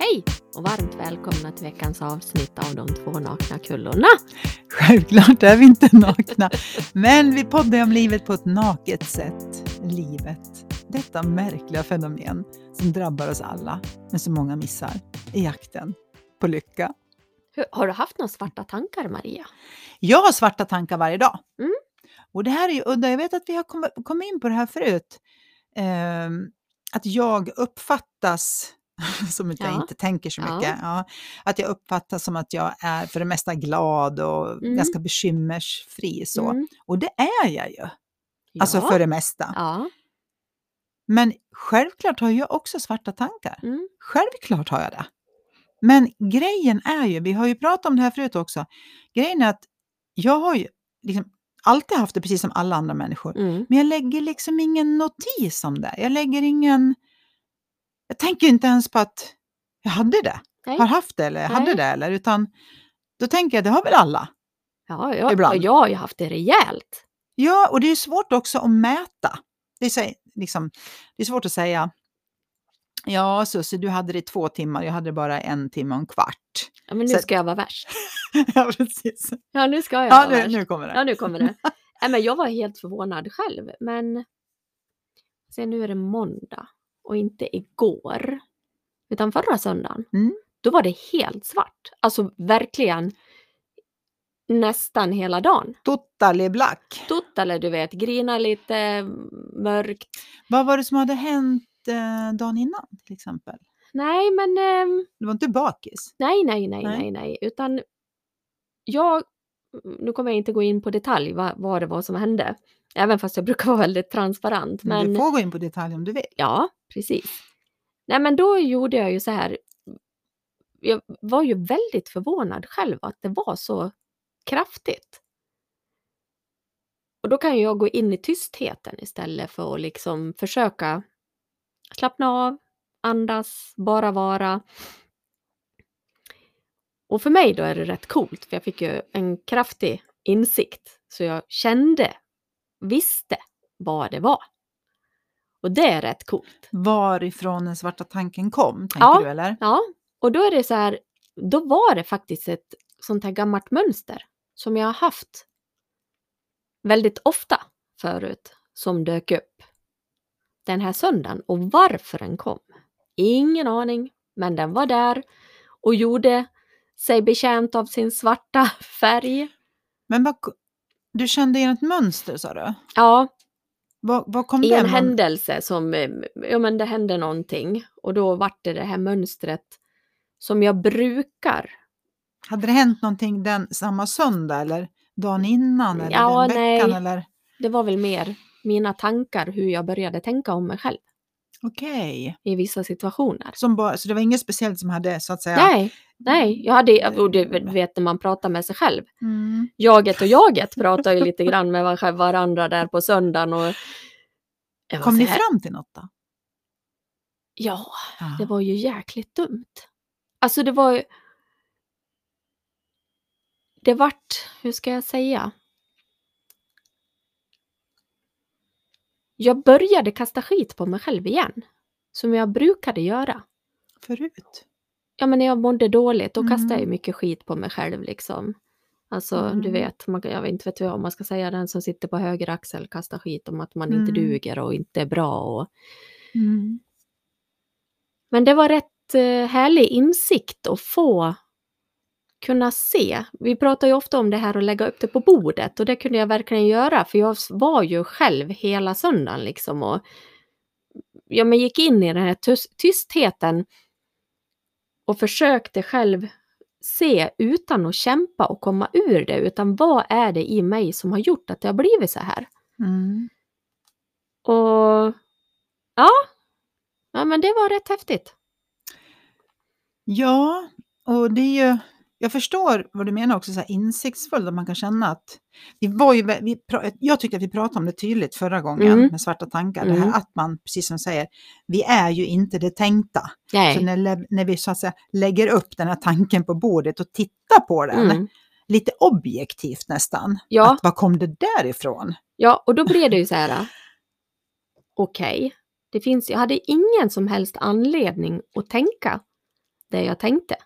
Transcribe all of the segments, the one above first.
Hej och varmt välkomna till veckans avsnitt av De två nakna kullorna. Självklart är vi inte nakna, men vi poddar om livet på ett naket sätt. Livet, detta märkliga fenomen som drabbar oss alla, men som många missar i jakten på lycka. Har du haft några svarta tankar Maria? Jag har svarta tankar varje dag. Mm. Och det här är ju udda, jag vet att vi har kommit, in på det här förut. Ehm, att jag uppfattas som att jag Ja. inte tänker så Ja. mycket. Ja. Att jag uppfattas som att jag är för det mesta glad och Mm. ganska bekymmersfri. Så. Mm. Och det är jag ju, alltså Ja. för det mesta. Ja. Men självklart har jag också svarta tankar. Mm. Självklart har jag det. Men grejen är ju, vi har ju pratat om det här förut också, grejen är att jag har ju liksom alltid haft det precis som alla andra människor. Mm. Men jag lägger liksom ingen notis om det. Jag lägger ingen... Jag tänker inte ens på att jag hade det, Nej. har haft det eller hade Nej. det. Eller, utan då tänker jag, det har väl alla. Ja, ja, Ibland. jag har ju haft det rejält. Ja, och det är svårt också att mäta. Det är, så, liksom, det är svårt att säga, ja Susie, du hade det i två timmar, jag hade bara en timme och en kvart. Ja, men nu Så- ska jag vara värst. ja, precis. Ja, nu ska jag Ja, vara nu, värst. nu kommer det. Ja, nu kommer det. Nej, men jag var helt förvånad själv. Men se, nu är det måndag och inte igår, utan förra söndagen. Mm. Då var det helt svart. Alltså verkligen nästan hela dagen. Totally black. Totale, du vet, grina lite, mörkt. Vad var det som hade hänt eh, dagen innan till exempel? Nej, men ehm, Du var inte bakis? nej, nej, Nej. nej, nej, utan jag, nu kommer jag inte gå in på detalj vad, vad det var som hände, även fast jag brukar vara väldigt transparent. Men Men du får gå in på detalj om du vill. Ja, precis. Nej, men då gjorde jag ju så här. Jag var ju väldigt förvånad själv att det var så kraftigt. Och då kan jag gå in i tystheten istället för att liksom försöka slappna av, andas, bara vara. Och för mig då är det rätt coolt, för jag fick ju en kraftig insikt. Så jag kände, visste vad det var. Och det är rätt coolt. Varifrån den svarta tanken kom, tänker Ja. du eller? Ja, och då är det så här, då var det faktiskt ett sånt här gammalt mönster som jag har haft väldigt ofta förut som dök upp den här söndagen och varför den kom. Ingen aning, men den var där och gjorde sig betjänt av sin svarta färg. Men vad, du kände igen ett mönster sa du? Ja, Vad, vad kom i en händelse som, eh, ja men det hände någonting och då vart det det här mönstret som jag brukar Hade det hänt någonting den samma söndag eller dagen innan? Eller Ja, den veckan? nej. Eller? det var väl mer mina tankar hur jag började tänka om mig själv Okej. i vissa situationer. Som bara, så det var inget speciellt som hade så att säga... Nej, nej, jag hade, och det vet när man pratar med sig själv. Mm. Jaget och jaget pratar ju lite grann med var- varandra där på söndagen och... Kom ni fram till något då? Ja, Ja. det var ju jäkligt dumt. Alltså det var ju... Det vart, hur ska jag säga? Jag började kasta skit på mig själv igen. Som jag brukade göra. Förut? Ja men när jag mådde dåligt då kastade jag Mm. mycket skit på mig själv liksom. Alltså du Mm. vet, man, jag vet inte vet jag om man ska säga den som sitter på höger axel kastar skit om att man inte Mm. duger och inte är bra. Och... Mm. Men det var rätt eh, härlig insikt att få kunna se. Vi pratar ju ofta om det här att lägga upp det på bordet och det kunde jag verkligen göra för jag var ju själv hela söndagen liksom och ja, men gick in i den här tys- tystheten och försökte själv se utan att kämpa och komma ur det utan vad är det i mig som har gjort att det har blivit så här? Mm. Och ja, ja men det var rätt häftigt. Ja, och det är ju... Jag förstår vad du menar också, så här insiktsfullt, att man kan känna att... Vi var ju, vi, jag tyckte att vi pratade om det tydligt förra gången Mm. med svarta tankar. Det Mm. här att man, precis som du säger, vi är ju inte det tänkta. Så Nej. när, när vi så att säga lägger upp den här tanken på bordet och tittar på den, Mm. lite objektivt nästan, Ja. att var kom det därifrån? Ja, och då blev det ju så här. Okej, det finns, jag hade ingen som helst anledning att tänka det jag tänkte.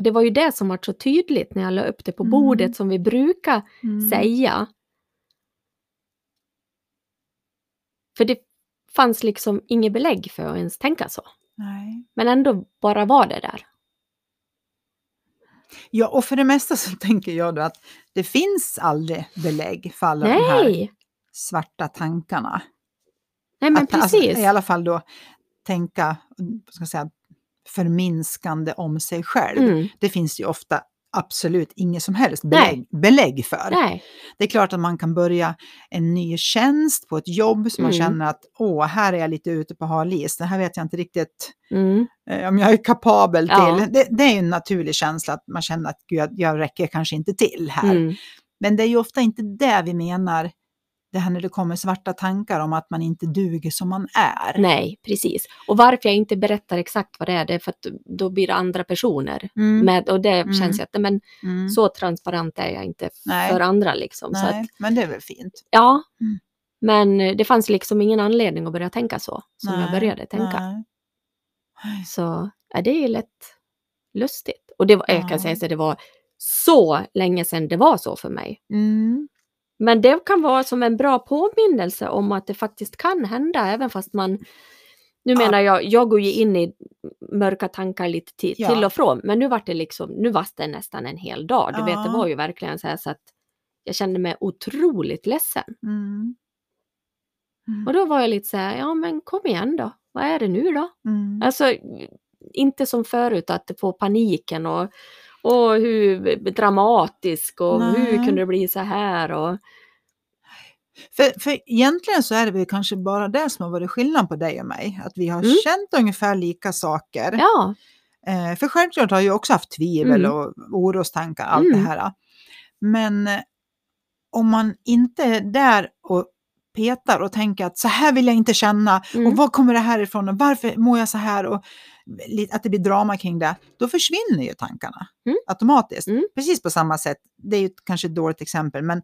Och det var ju det som var så tydligt när jag la upp det på Mm. bordet som vi brukar Mm. säga. För det fanns liksom inget belägg för att ens tänka så. Nej. Men ändå bara var det där. Ja, och för det mesta så tänker jag då att det finns aldrig belägg för alla de här Nej! svarta tankarna. Nej men att, alltså, precis. I alla fall då tänka ska säga, förminskande om sig själv. Mm. Det finns ju ofta absolut inget som helst belägg, belägg för. Nej. Det är klart att man kan börja en ny tjänst på ett jobb som man Mm. känner att åh, här är jag lite ute på hal is. Det här vet jag inte riktigt Mm. eh, om jag är kapabel Ja. till. Det, det är ju en naturlig känsla att man känner att gud, jag, jag räcker kanske inte till här. Mm. Men det är ju ofta inte det vi menar, det här när det kommer svarta tankar om att man inte duger som man är. Nej, precis. Och varför jag inte berättar exakt vad det är, det är för att då blir det andra personer Mm. med. Och det Mm. känns ju att, men Mm. så transparent är jag inte Nej. för andra liksom. Så Nej, att, men det är väl fint. ja. Mm. Men det fanns liksom ingen anledning att börja tänka så, som jag Nej, började tänka. nej. Så ja, det är lätt lustigt. Och det var, jag Ja. kan säga så det var så länge sedan det var så för mig. Men det kan vara som en bra påminnelse om att det faktiskt kan hända även fast man nu Ja. menar jag, jag går ju in i mörka tankar lite till, Ja. till och från, men nu var det liksom, nu var det nästan en hel dag. Du vet, det Ja. var ju verkligen så här så att jag kände mig otroligt ledsen. Mm. Mm. Och då var jag lite så här, ja men kom igen då, vad är det nu då? Mm. Alltså, inte som förut att få paniken och, och hur dramatisk och Nej. hur kunde det bli så här och För, för egentligen så är det väl kanske bara det som har varit skillnad på dig och mig. Att vi har Mm. känt ungefär lika saker. ja, Eh, för självklart har jag också haft tvivel Mm. och orostankar, allt Mm. det här. Men eh, om man inte är där och petar och tänker att så här vill jag inte känna Mm. och var kommer det här ifrån och varför mår jag så här och att det blir drama kring det, då försvinner ju tankarna Mm. automatiskt. Mm. Precis på samma sätt, det är ju kanske ett dåligt exempel, men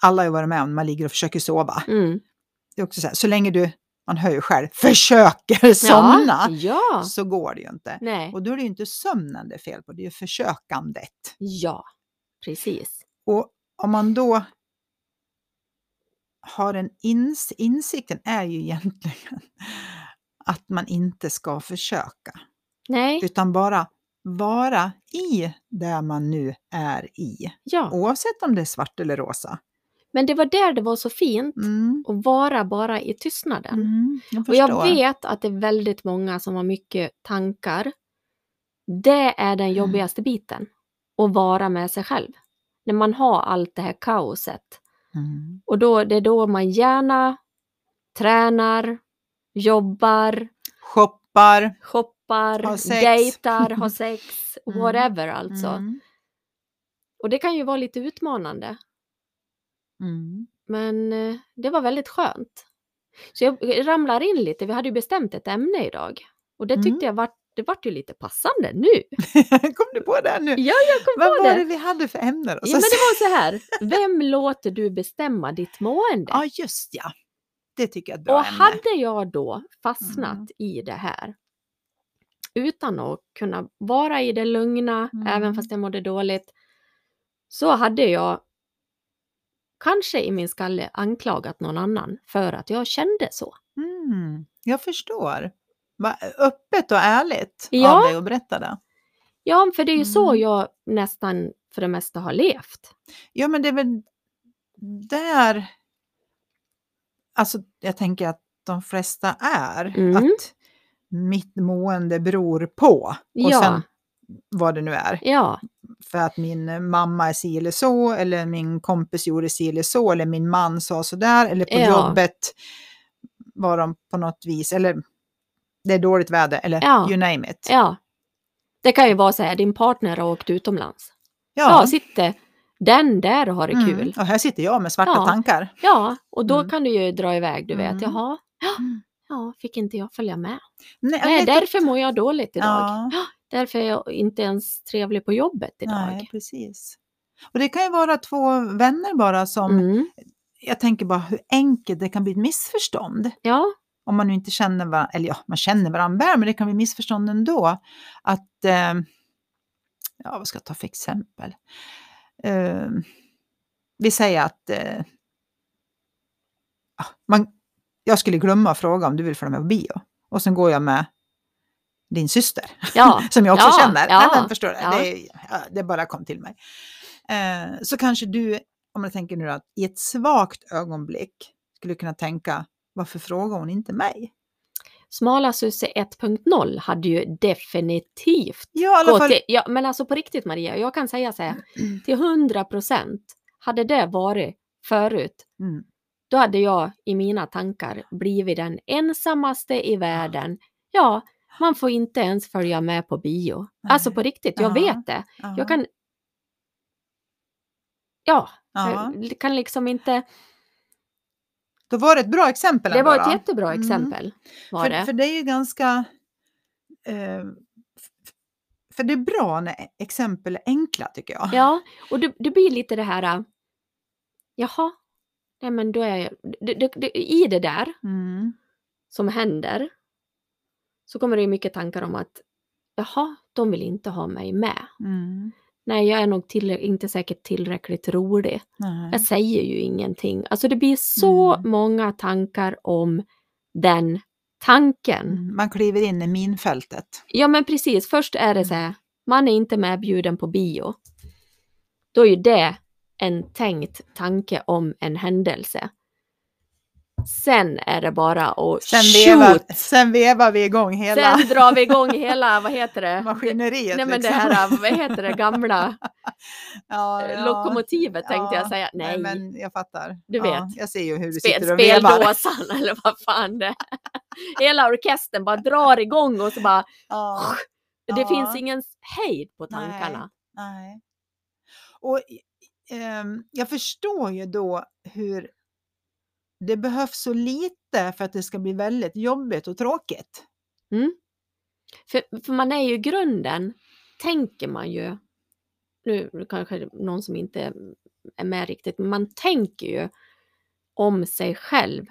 alla har ju varit med om man ligger och försöker sova. mm. Det är också så, här, så länge du, man hör ju själv, försöker somna, Ja, ja. så går det ju inte. Nej. Och då är det ju inte sömnen det är fel på, det är ju försökandet. Ja, precis. Och om man då har en ins insikten är ju egentligen att man inte ska försöka, Nej, utan bara vara i det man nu är i. ja. Oavsett om det är svart eller rosa. Men det var där det var så fint Mm. att vara bara i tystnaden. Mm, jag Och jag vet att det är väldigt många som har mycket tankar. Det är den Mm. jobbigaste biten. Att vara med sig själv. När man har allt det här kaoset. Mm. Och då, det är då man gärna tränar, jobbar, Shoppar. shoppar, Har sex. dejtar, har sex, Mm. whatever alltså. Mm. Och det kan ju vara lite utmanande. Mm. Men eh, det var väldigt skönt. Så jag ramlar in lite, vi hade ju bestämt ett ämne idag. Och det tyckte Mm. jag var, det vart ju lite passande nu. Kom du på det nu? Ja, jag kom Vad på var det. det vi hade för ämne då? Ja, men det var så här, vem låter du bestämma ditt mående? Ja, just ja. Det tycker jag är ett bra Och ämne. hade jag då fastnat Mm. i det här utan att kunna vara i det lugna, Mm. även fast jag mådde dåligt, så hade jag kanske i min skalle anklagat någon annan för att jag kände så. Mm, jag förstår. Va, öppet och ärligt Ja. av dig att berätta det. Ja, för det är ju så Mm. jag nästan för det mesta har levt. Ja, men det är väl där... Alltså, jag tänker att de flesta är. Mm. Att mitt mående beror på. Och Ja. sen vad det nu är. Ja, För att min mamma är si eller så, eller min kompis gjorde si eller så, eller min man sa så där, eller på Ja. jobbet var de på något vis, eller det är dåligt väder, eller Ja. you name it. ja. Det kan ju vara så här, din partner har åkt utomlands. Ja, Ja, sitter den där har det mm. kul. och här sitter jag med svarta Ja. tankar. Ja, och då Mm. kan du ju dra iväg, du vet. Mm. Jaha, Mm. ja, fick inte jag följa med? Nej, Nej, därför mår jag dåligt idag. Ja. Därför är jag inte ens trevlig på jobbet idag. Nej, precis. Och det kan ju vara två vänner bara som, Mm. jag tänker bara hur enkelt det kan bli ett missförstånd. Ja, om man nu inte känner varandra, eller ja, man känner varandra väl, men det kan bli missförstånd ändå. Att, eh, ja vad ska jag ta för exempel? Eh, vi säger att eh, ah, man, jag skulle glömma att fråga om du vill följa med på bio. Och sen går jag med din syster, Ja, som jag också ja, känner. ja, Nej, men förstår du? Det, det bara kom till mig. Eh, så kanske du, om jag tänker nu att i ett svagt ögonblick skulle kunna tänka, varför frågar hon inte mig? Smala Susse 1.0 hade ju definitivt Ja, gått fall. till, ja, men alltså på riktigt Maria, jag kan säga så här, till 100 procent hade det varit förut, Mm. då hade jag i mina tankar blivit den ensammaste i världen. Ja, man får inte ens följa med på bio. Nej. Alltså på riktigt, jag Ja. vet det. Ja. Jag kan... Ja, ja. jag kan liksom inte... Då var det ett bra exempel Det ändå var ett då. jättebra Mm. exempel. Var För, det. för det är ju ganska... Eh, för det är bra när exempel är enkla tycker jag. Ja, och det, det blir lite det här... äh, Jaha, nej men då är jag... Det, det, det, I det där Mm. som händer så kommer det ju mycket tankar om att jaha, de vill inte ha mig med. Mm. Nej, jag är nog till, inte säkert tillräckligt rolig. Nej. Jag säger ju ingenting. Alltså det blir så Mm. många tankar om den tanken. Mm. Man kliver in i minfältet. Ja men precis, först är det så här, man är inte medbjuden på bio. Då är ju det en tänkt tanke om en händelse. Sen är det bara att Sen vevar, sen vevar vi igång hela Sen drar vi igång hela, vad heter det? maskineriet. Nej men det liksom. här, vad heter det, gamla ja, ja. lokomotivet tänkte Ja, jag säga. Nej, men jag fattar. Du Ja, vet. jag ser ju hur du sitter och vevar. speldåsan eller vad fan det är. Hela orkestern bara drar igång och så bara, Ja, det Ja. finns ingen hejd på tankarna. nej. Och ehm, jag förstår ju då hur det behövs så lite för att det ska bli väldigt jobbigt och tråkigt. Mm. För, för man är ju grunden, tänker man ju, nu kanske någon som inte är med riktigt, men man tänker ju om sig själv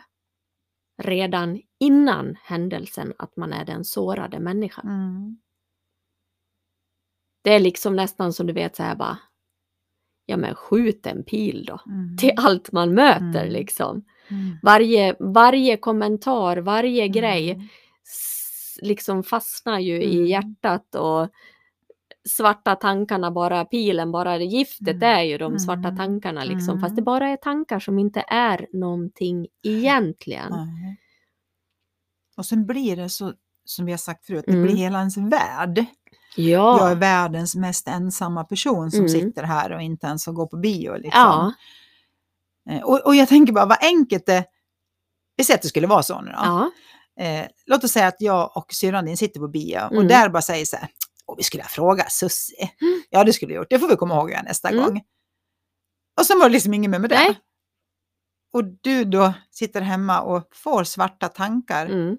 redan innan händelsen att man är den sårade människan. Mm. Det är liksom nästan som du vet så här bara, ja men skjut en pil då. Mm. Till allt man möter Mm. liksom. Mm. Varje, varje kommentar, varje grej Mm. s- liksom fastnar ju i Mm. hjärtat och svarta tankarna bara, pilen bara, giftet Mm. är ju de svarta Mm. tankarna liksom. Mm. Fast det bara är tankar som inte är någonting egentligen. Och sen blir det så, som vi har sagt förut, det Mm. blir hela ens värld. Jag är Ja, världens mest ensamma person som Mm. sitter här och inte ens får gå på bio. Liksom. ja, Och, och jag tänker bara vad enkelt det... Vi säger att det skulle vara så nu då. ja, Eh, låt oss säga att jag och syrran din sitter på bio och Mm. där bara säger så här, Åh, vi skulle ha frågat Susie. Mm. Ja, det skulle vi gjort. Det får vi komma ihåg nästa Mm. gång. Och så var det liksom inget mer med det. Nej. Och du då sitter hemma och får svarta tankar mm,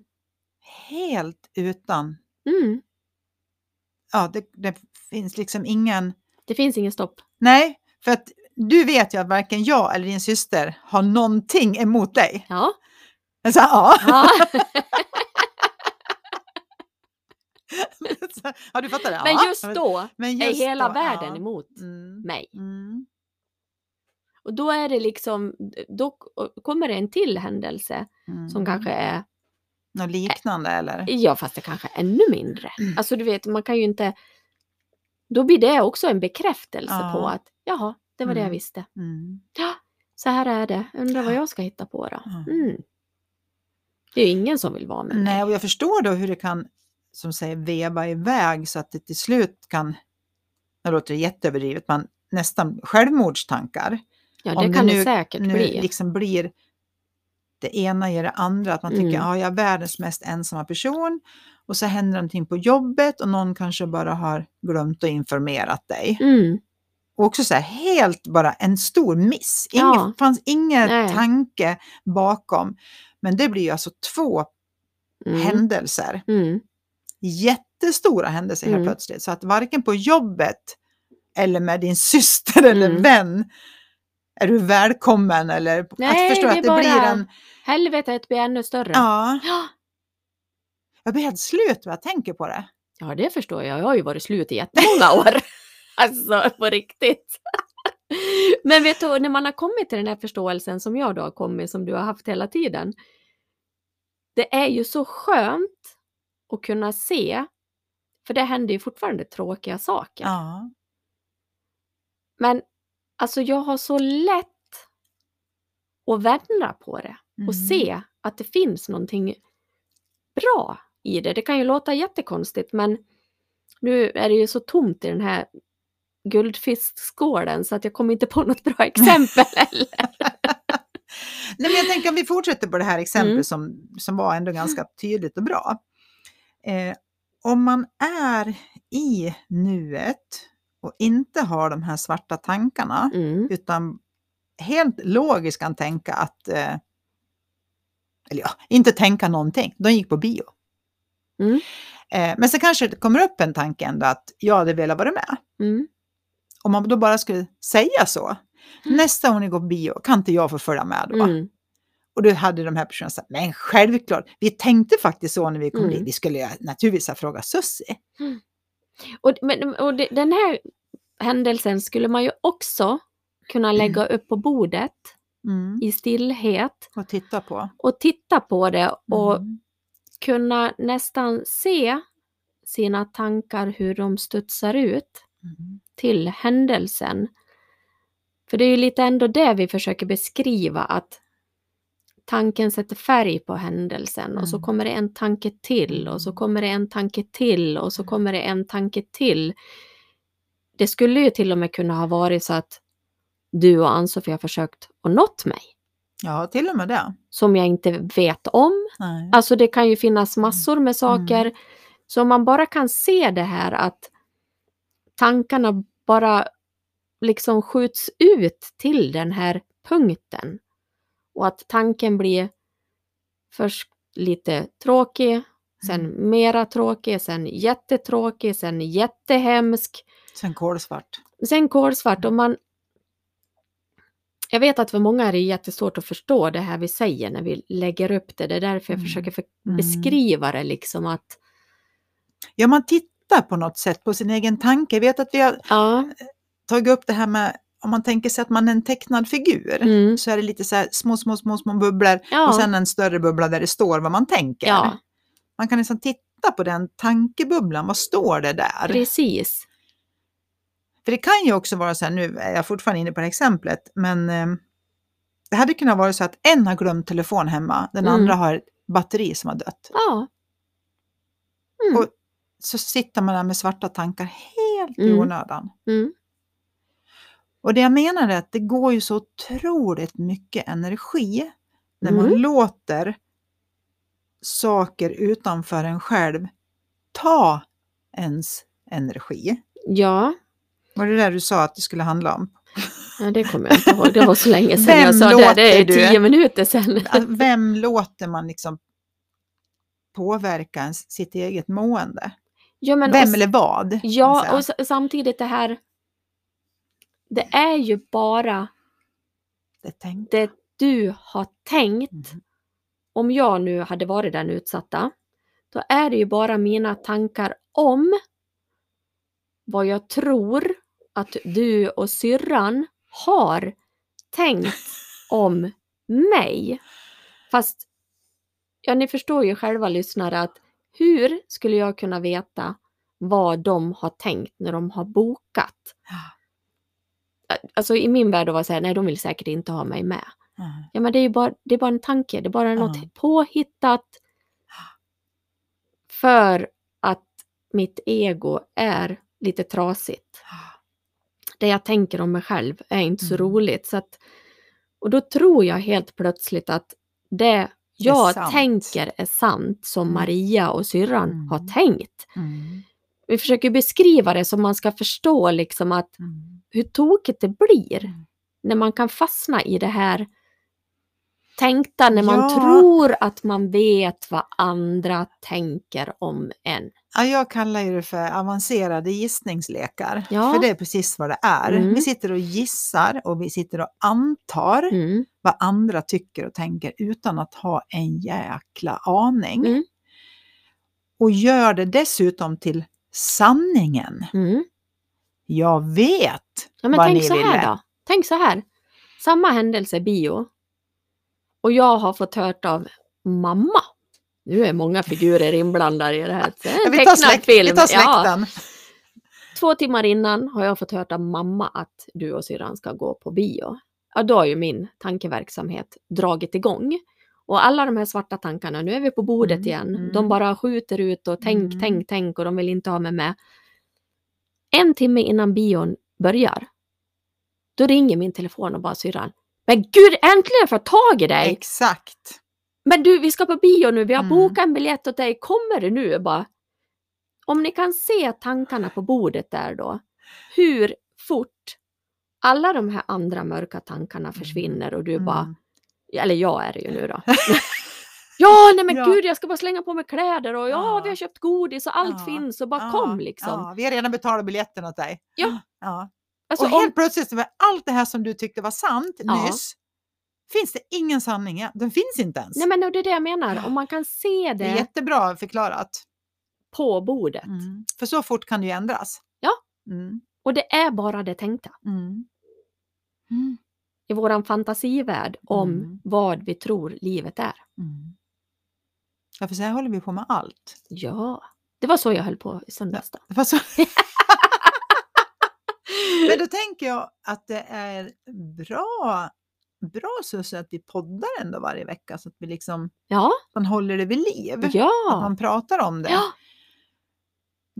helt utan... mm. Ja, det, det finns liksom ingen... Det finns ingen stopp. Nej, för att du vet ju att varken jag eller din syster har någonting emot dig. Ja. Så, ja. ja. ja, du fattar det? Men Ja. just då Men är just hela då, världen ja. emot Mm. mig. Mm. Och då är det liksom, då kommer det en till händelse Mm. som kanske är, Något liknande eller? ja fast det kanske är ännu mindre. Alltså du vet, man kan ju inte, då blir det också en bekräftelse Ja. på att jaha, det var det jag Mm. visste. Mm. Så här är det. Undrar vad Ja. jag ska hitta på då. Mm. Det är ju ingen som vill vara med mig. Nej, och jag förstår då hur det kan, som säger, veva iväg så att det till slut kan, det låter jätteöverdrivet, man nästan självmordstankar. Ja, om det det kan nu- det säkert Nu bli. liksom blir det ena ger det andra, att man tycker Mm. ja, jag är världens mest ensamma person och så händer någonting på jobbet och någon kanske bara har glömt att informerat dig. Mm. Och också så här helt bara en stor miss. Ingen, Ja. fanns ingen Nej. tanke bakom. Men det blir ju alltså två Mm. händelser. Mm. Jättestora händelser helt Mm. plötsligt. Så att varken på jobbet eller med din syster eller Mm. vän är du välkommen eller Nej, att förstå det att det bara- blir en... Helvetet blir ännu större. Ja, Ja. jag blir helt slut vad jag tänker på det. Ja, det förstår jag. Jag har ju varit slut i jättemånga år. alltså, på riktigt. Men vet du, när man har kommit till den här förståelsen som jag då har kommit, som du har haft hela tiden. Det är ju så skönt att kunna se, för det händer ju fortfarande tråkiga saker. Ja. Men alltså jag har så lätt att vända på det och Mm. se att det finns någonting bra i det. Det kan ju låta jättekonstigt men nu är det ju så tomt i den här guldfiskskålen så att jag kommer inte på något bra exempel heller. Nej, men jag tänker om vi fortsätter på det här exemplet Mm. som, som var ändå ganska tydligt och bra. Eh, om man är i nuet och inte har de här svarta tankarna Mm. utan helt logiskt kan tänka att, eh, eller ja, inte tänka någonting, de gick på bio. Mm. Eh, men så kanske det kommer upp en tanke ändå att jag hade velat vara med. Mm. Om man då bara skulle säga så, nästa gång ni går på bio, kan inte jag få följa med då? Mm. Och då hade de här personerna sagt, men självklart, vi tänkte faktiskt så när vi kom Mm. dit. Vi skulle naturligtvis ha frågat Sussi. Och, men, och det, den här händelsen skulle man ju också kunna lägga upp på bordet Mm. i stillhet Och titta på. och titta på det och Mm. kunna nästan se sina tankar hur de studsar ut Mm. Till händelsen. För det är ju lite ändå det vi försöker beskriva att tanken sätter färg på händelsen och så Mm. kommer det en tanke till och så Mm. kommer det en tanke till och så Mm. kommer det en tanke till. Det skulle ju till och med kunna ha varit så att du och Ann-Sofie har försökt och nått mig Ja, till och med det. som jag inte vet om Nej. Alltså det kan ju finnas massor med saker. Så om man bara kan se det här att tankarna bara liksom skjuts ut till den här punkten. Och att tanken blir först lite tråkig, sen mera tråkig, sen jättetråkig, sen jättehemsk, Sen kolsvart. sen kolsvart. Och man, jag vet att för många är det jättesvårt att förstå det här vi säger när vi lägger upp det. Det är därför jag Mm. försöker för, Mm. beskriva det liksom att Ja, man tittar på något sätt på sin egen tanke. Jag vet att vi har ja, tagit upp det här med om man tänker sig att man är en tecknad figur. mm, Så är det lite så här små, små, små, små bubblor ja, och sen en större bubbla där det står vad man tänker. ja, Man kan liksom titta på den tankebubblan, vad står det där? precis. För det kan ju också vara så här, nu är jag fortfarande inne på det här exemplet, men eh, det hade kunnat vara så att en har glömt telefon hemma, den Mm. andra har ett batteri som har dött. Ja. Mm, Och- Så sitter man där med svarta tankar helt i Mm. onödan. mm, Och det jag menar är att det går ju så otroligt mycket energi när man Mm. låter saker utanför en själv ta ens energi. ja, Var det där du sa att det skulle handla om? ja, det kommer jag inte ihåg. Det var så länge sedan Vem jag sa det. Det är du? tio minuter sedan. Vem låter man liksom påverka ens, sitt eget mående? Ja, men Vem och, eller vad? ja, och samtidigt det här. Det är ju bara det det du har tänkt. Mm. Om jag nu hade varit den utsatta. Då är det ju bara mina tankar om vad jag tror att du och syrran har tänkt om mig. Fast, ja ni förstår ju själva lyssnare att hur skulle jag kunna veta vad de har tänkt när de har bokat? Alltså i min värld var det så här, nej de vill säkert inte ha mig med. Ja. Ja men det är ju bara, det är bara en tanke, det är bara något Ja. påhittat. För att mitt ego är lite trasigt. Det jag tänker om mig själv är inte så Mm. roligt. Så att, och då tror jag helt plötsligt att det jag sant. tänker är sant som Mm. Maria och syrran Mm. har tänkt. Mm. Vi försöker beskriva det så man ska förstå liksom att Mm. hur tokigt det blir Mm. när man kan fastna i det här tänkta när man Ja. tror att man vet vad andra tänker om en. Ja, jag kallar ju det för avancerade gissningslekar. Ja. För det är precis vad det är. Mm. Vi sitter och gissar och vi sitter och antar Mm. vad andra tycker och tänker utan att ha en jäkla aning. Mm. Och gör det dessutom till sanningen. Mm. Jag vet Ja, men vad tänk ni så ville. här då. Tänk så här. Samma händelse bio. Och jag har fått hört av mamma. Nu är många figurer inblandade i det här. Det är Ja, en vi, tar släkt, film. vi tar Ja, släkten. två timmar innan har jag fått hört av mamma att du och syrran ska gå på bio. Ja, då har ju min tankeverksamhet dragit igång. Och alla de här svarta tankarna, nu är vi på bordet Mm, igen. mm. De bara skjuter ut och tänk, Mm. tänk, tänk och de vill inte ha mig med. En timme innan bion börjar, då ringer min telefon och bara syrran. Men gud, äntligen får jag tag i dig! Exakt. Men du, vi ska på bio nu, vi har Mm. bokat en biljett åt dig, kommer du nu? Bara, om ni kan se tankarna på bordet där då, hur fort alla de här andra mörka tankarna försvinner och du bara, Mm. eller jag är det ju nu då. ja, nej men Ja. gud, jag ska bara slänga på mig kläder och ja, Ja. vi har köpt godis och allt Ja. finns och bara Ja, kom liksom. Vi har redan betalat biljetten åt dig. Ja. ja. Alltså, och om, helt plötsligt, så var allt det här som du tyckte var sant nyss, finns det ingen sanning. Den finns inte ens. nej men det är det jag menar, om man kan se det är det jättebra förklarat. på bordet Mm. För så fort kan det ju ändras. Ja. Mm. och det är bara det tänkta. Mm. Mm. i våran fantasivärld om Mm. vad vi tror livet är. Mm. Ja, för så här håller vi på med allt. Ja, det var så jag höll på i söndags då. Det var så... Men då tänker jag att det är bra, bra så att vi poddar ändå varje vecka så att vi liksom Ja, man håller det vid liv. Att ja, man pratar om det ja.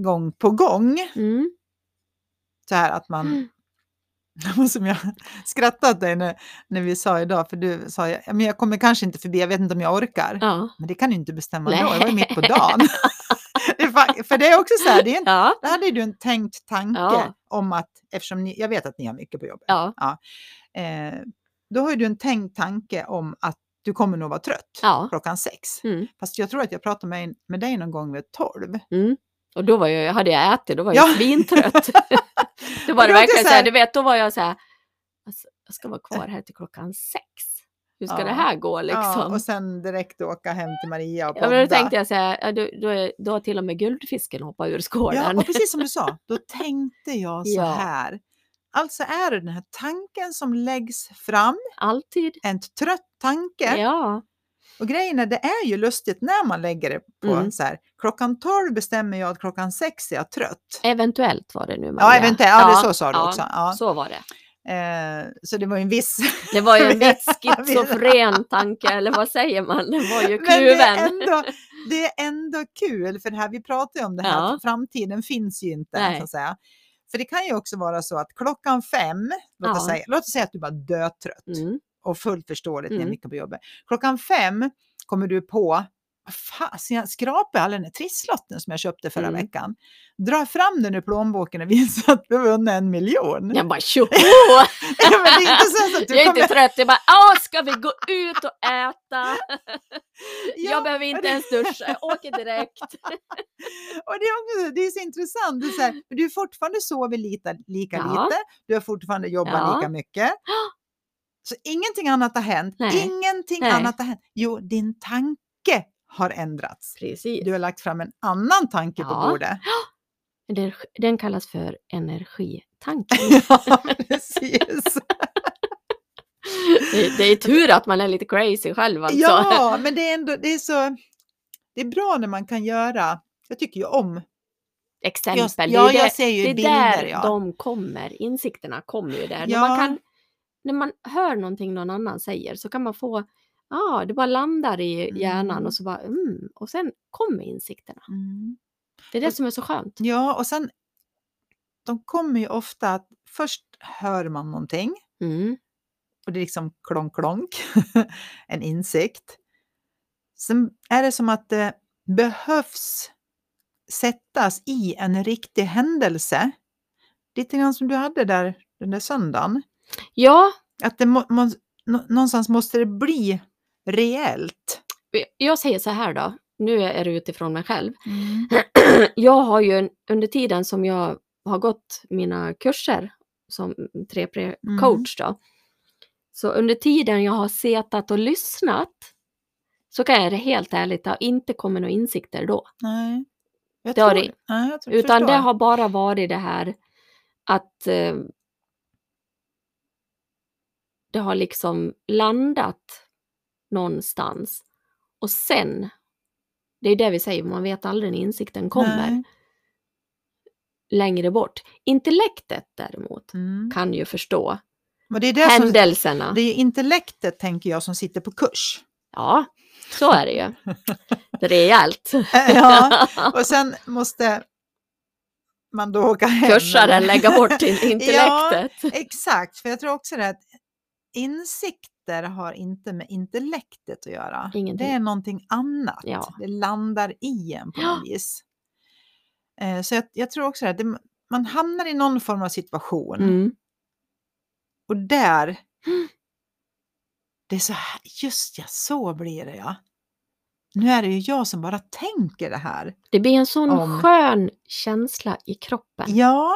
gång på gång. Mm. Så här att man, Mm. som jag skrattade åt dig när, när vi sa idag, för du sa "Ja, men jag kommer kanske inte förbi, jag vet inte om jag orkar. Ja. Men det kan du inte bestämma då, Nej. det var ju mitt på dagen. det för det är också så här, det är en, Ja, där hade du en tänkt tanke Ja. om att, eftersom ni, jag vet att ni har mycket på jobbet, ja, eh, då har ju du en tänkt tanke om att du kommer nog vara trött ja. klockan sex. Mm. Fast jag tror att jag pratade med, med dig någon gång vid tolv. Mm. Och då var jag, hade jag ätit, då var Ja. jag svintrött. då var det verkligen så här- du vet, då var jag så här, alltså, jag ska vara kvar här till klockan sex. Hur ska Ja. det här gå Ja, liksom? och sen direkt åka hem till Maria och Ja, men då podda. tänkte jag så här, ja, då, då, då har till och med guldfisken hoppat ur Ja, skålen. och precis som du sa, då tänkte jag så Ja. här. Alltså är det den här tanken som läggs fram, Alltid. en trött tanke. Ja. Och grejen är, det är ju lustigt när man lägger det på Mm. så här, klockan 12 bestämmer jag att klockan 6 är jag trött. Eventuellt var det nu Ja, Maria. eventuellt. Ja, det så sa du ja, också. Ja. Så var det. Eh, så det var ju en viss... Det var ju en viss schizofren tanke, eller vad säger man? Den var ju Men det är, kluven. ändå, det är ändå kul, för det här, vi pratar ju om det här, Ja. att framtiden finns ju inte. Nej. Så att säga. För det kan ju också vara så att klockan fem, låt, oss, Ja. säga, låt oss säga att du bara är dötrött Mm. och fullt förståeligt, ni har Mm. mycket på jobbet. Klockan fem kommer du på, fasen, jag skrapade all den här trisslotten som jag köpte förra Mm. veckan. Drar fram den ur plånboken och visar att du har vunnit en miljon. Jag bara tjoho! Ja, men det är inte så att du Jag är kommer... inte trött, jag bara åh ska vi gå ut och äta? Ja, jag behöver inte det- ens duscha, jag åker direkt. Och det är, också, det är så intressant. Det är så här, du har fortfarande sover lite, lika Ja. lite, du har fortfarande jobbat Ja. lika mycket. Så ingenting annat har hänt. Nej. Ingenting Nej. annat har hänt. Jo, din tanke har ändrats. Precis. Du har lagt fram en annan tanke på Ja. bordet. Den, den kallas för energitanken. Ja, precis. det, det är tur att man är lite crazy själv alltså. Ja, men det är ändå det är så... Det är bra när man kan göra... Jag tycker ju om... Exempel. Jag, ja, det, jag ser ju det är bilder. där Ja. de kommer, insikterna kommer ju där. När, Ja. man kan, när man hör någonting någon annan säger så kan man få, ja det bara landar i hjärnan Mm. och så bara, mm, och sen kommer insikterna. Mm. Det är det Och- som är så skönt. Ja, och sen... De kommer ju ofta att först hör man någonting Mm. och det är liksom klonk klonk, en insikt. Sen är det som att det behövs sättas i en riktig händelse. Lite grann som du hade där den där söndagen. Ja, Att det må, må, nå- någonstans måste det bli reellt. Jag säger så här då, nu är det utifrån mig själv. Mm. Jag har ju under tiden som jag har gått mina kurser som 3P-coach då, så under tiden jag har setat och lyssnat så kan jag det helt ärligt, det har inte kommit några insikter då. Nej. Jag Det har tror- det- Nej, jag tror, Utan det förstår. har bara varit det här att eh, det har liksom landat någonstans. Och sen, det är det vi säger, man vet aldrig när insikten kommer Nej. längre bort. Intellektet däremot Mm. kan ju förstå det är det som, händelserna. det är intellektet, tänker jag, som sitter på kurs. Ja, så är det ju. Rejält. ja, och sen måste man då åka hem. Kursaren lägga bort in- intellektet. Exakt, för jag tror också det att insikter har inte med intellektet att göra. Ingenting. Det är någonting annat. Ja. Det landar i en på Ja. något vis. Eh, Så jag, jag tror också att det, man hamnar i någon form av situation Mm. och där, det är så här, just ja, så blir det ja. Nu är det ju jag som bara tänker det här. Det blir en sån Om- skön känsla i kroppen. Ja.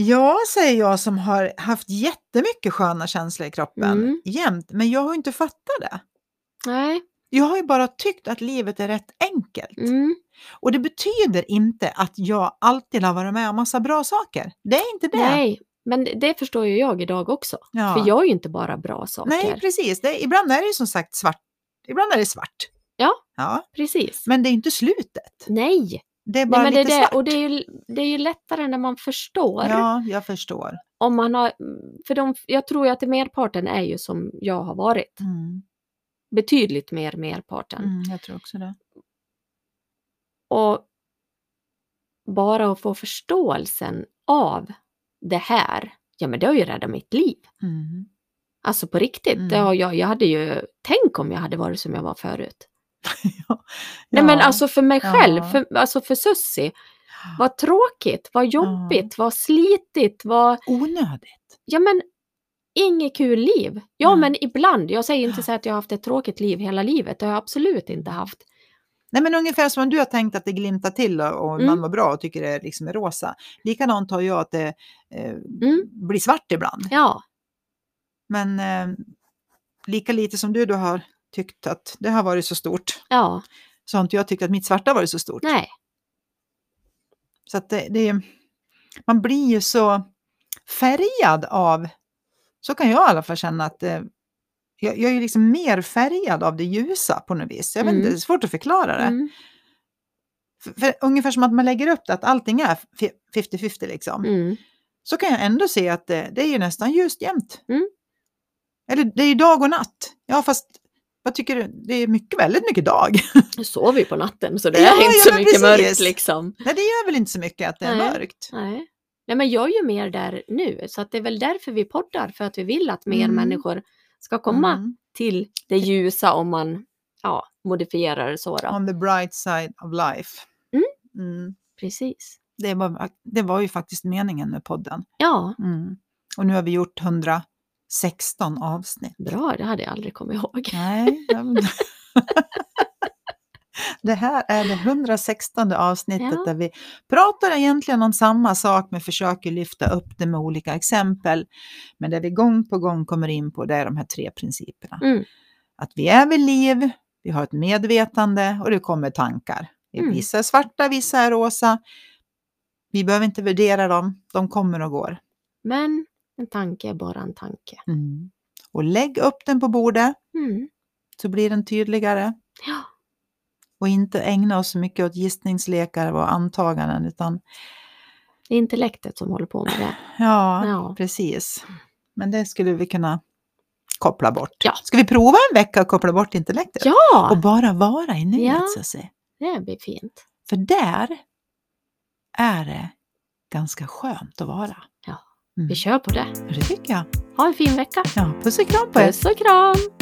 Ja, säger jag som har haft jättemycket sköna känslor i kroppen Mm. jämt, men jag har inte fattat det. Nej. Jag har ju bara tyckt att livet är rätt enkelt. Mm. Och det betyder inte att jag alltid har varit med om massa bra saker. Det är inte det. Nej, men det, det förstår ju jag idag också. Ja. För jag är ju inte bara bra saker. Nej, precis. Det, ibland är det ju som sagt svart. Ibland är det svart. Ja. ja. Precis. Men det är inte slutet. Nej, Det är Nej bara men det är lite det. svart. Och det är, ju, det är ju lättare när man förstår. Ja, jag förstår. Om man har, för de, jag tror ju att merparten är ju som jag har varit. Mm. Betydligt mer merparten. Mm, jag tror också det. Och bara att få förståelsen av det här, ja men det har ju räddat mitt liv. Mm. Alltså på riktigt. Mm. Det har jag, jag hade ju, tänk om jag hade varit som jag var förut. ja. Nej men Ja. alltså för mig själv, Ja. för, alltså för Sussi. Vad tråkigt, vad jobbigt, vad slitigt, vad... Onödigt. Ja men, inget kul liv. Ja Mm. men ibland, jag säger inte så att jag har haft ett tråkigt liv hela livet, det har jag absolut inte haft. Nej men ungefär som om du har tänkt att det glimtar till och, och man Mm. var bra och tycker det liksom är rosa. Likadant har jag att det eh, Mm. blir svart ibland. Ja, Men eh, lika lite som du då har tyckt att det har varit så stort ja, så har inte jag tyckt att mitt svarta varit så stort. nej. Så att det, det, man blir ju så färgad av, så kan jag i alla fall känna att eh, jag, jag är ju liksom mer färgad av det ljusa på något vis. Jag vet Mm. inte, det är svårt att förklara det. Mm. För, för ungefär som att man lägger upp det, att allting är fi- 50-50 liksom. Mm. Så kan jag ändå se att det, det är ju nästan ljust jämt. Mm. Eller det är ju dag och natt. Ja fast vad tycker du? Det är mycket, väldigt mycket dag. Nu sover vi på natten så det Ja, är inte så mycket precis. mörkt liksom. Nej det gör väl inte så mycket att det är Nej. mörkt. Nej. Nej men jag är ju mer där nu, så att det är väl därför vi poddar, för att vi vill att mer Mm. människor ska komma Mm. till det ljusa om man ja, modifierar det så. Då. On the bright side of life. Mm. Mm. Precis. Det, var, det var ju faktiskt meningen med podden. Ja, Mm. Och nu har vi gjort 116 avsnitt. bra, det hade jag aldrig kommit ihåg. Nej. Det här är det 116 avsnittet Ja. där vi pratar egentligen om samma sak men försöker lyfta upp det med olika exempel. Men där vi gång på gång kommer in på det är de här tre principerna. Mm. Att vi är vid liv, vi har ett medvetande och det kommer tankar. Mm. Vissa är svarta, vissa är rosa. Vi behöver inte värdera dem, de kommer och går. Men en tanke är bara en tanke. Mm. Och lägg upp den på bordet Mm. så blir den tydligare. Ja. Och inte ägna oss så mycket åt gissningslekar och antaganden utan Det är intellektet som håller på med det. ja, Ja. precis. Men det skulle vi kunna koppla bort. Ja. Ska vi prova en vecka att koppla bort intellektet? Och Ja, bara vara i nuet Ja. säga. det blir fint. För där är det ganska skönt att vara. Ja. Mm. Vi kör på det. Det tycker jag. Ha en fin vecka. Ja, puss och kram på er. Puss och kram!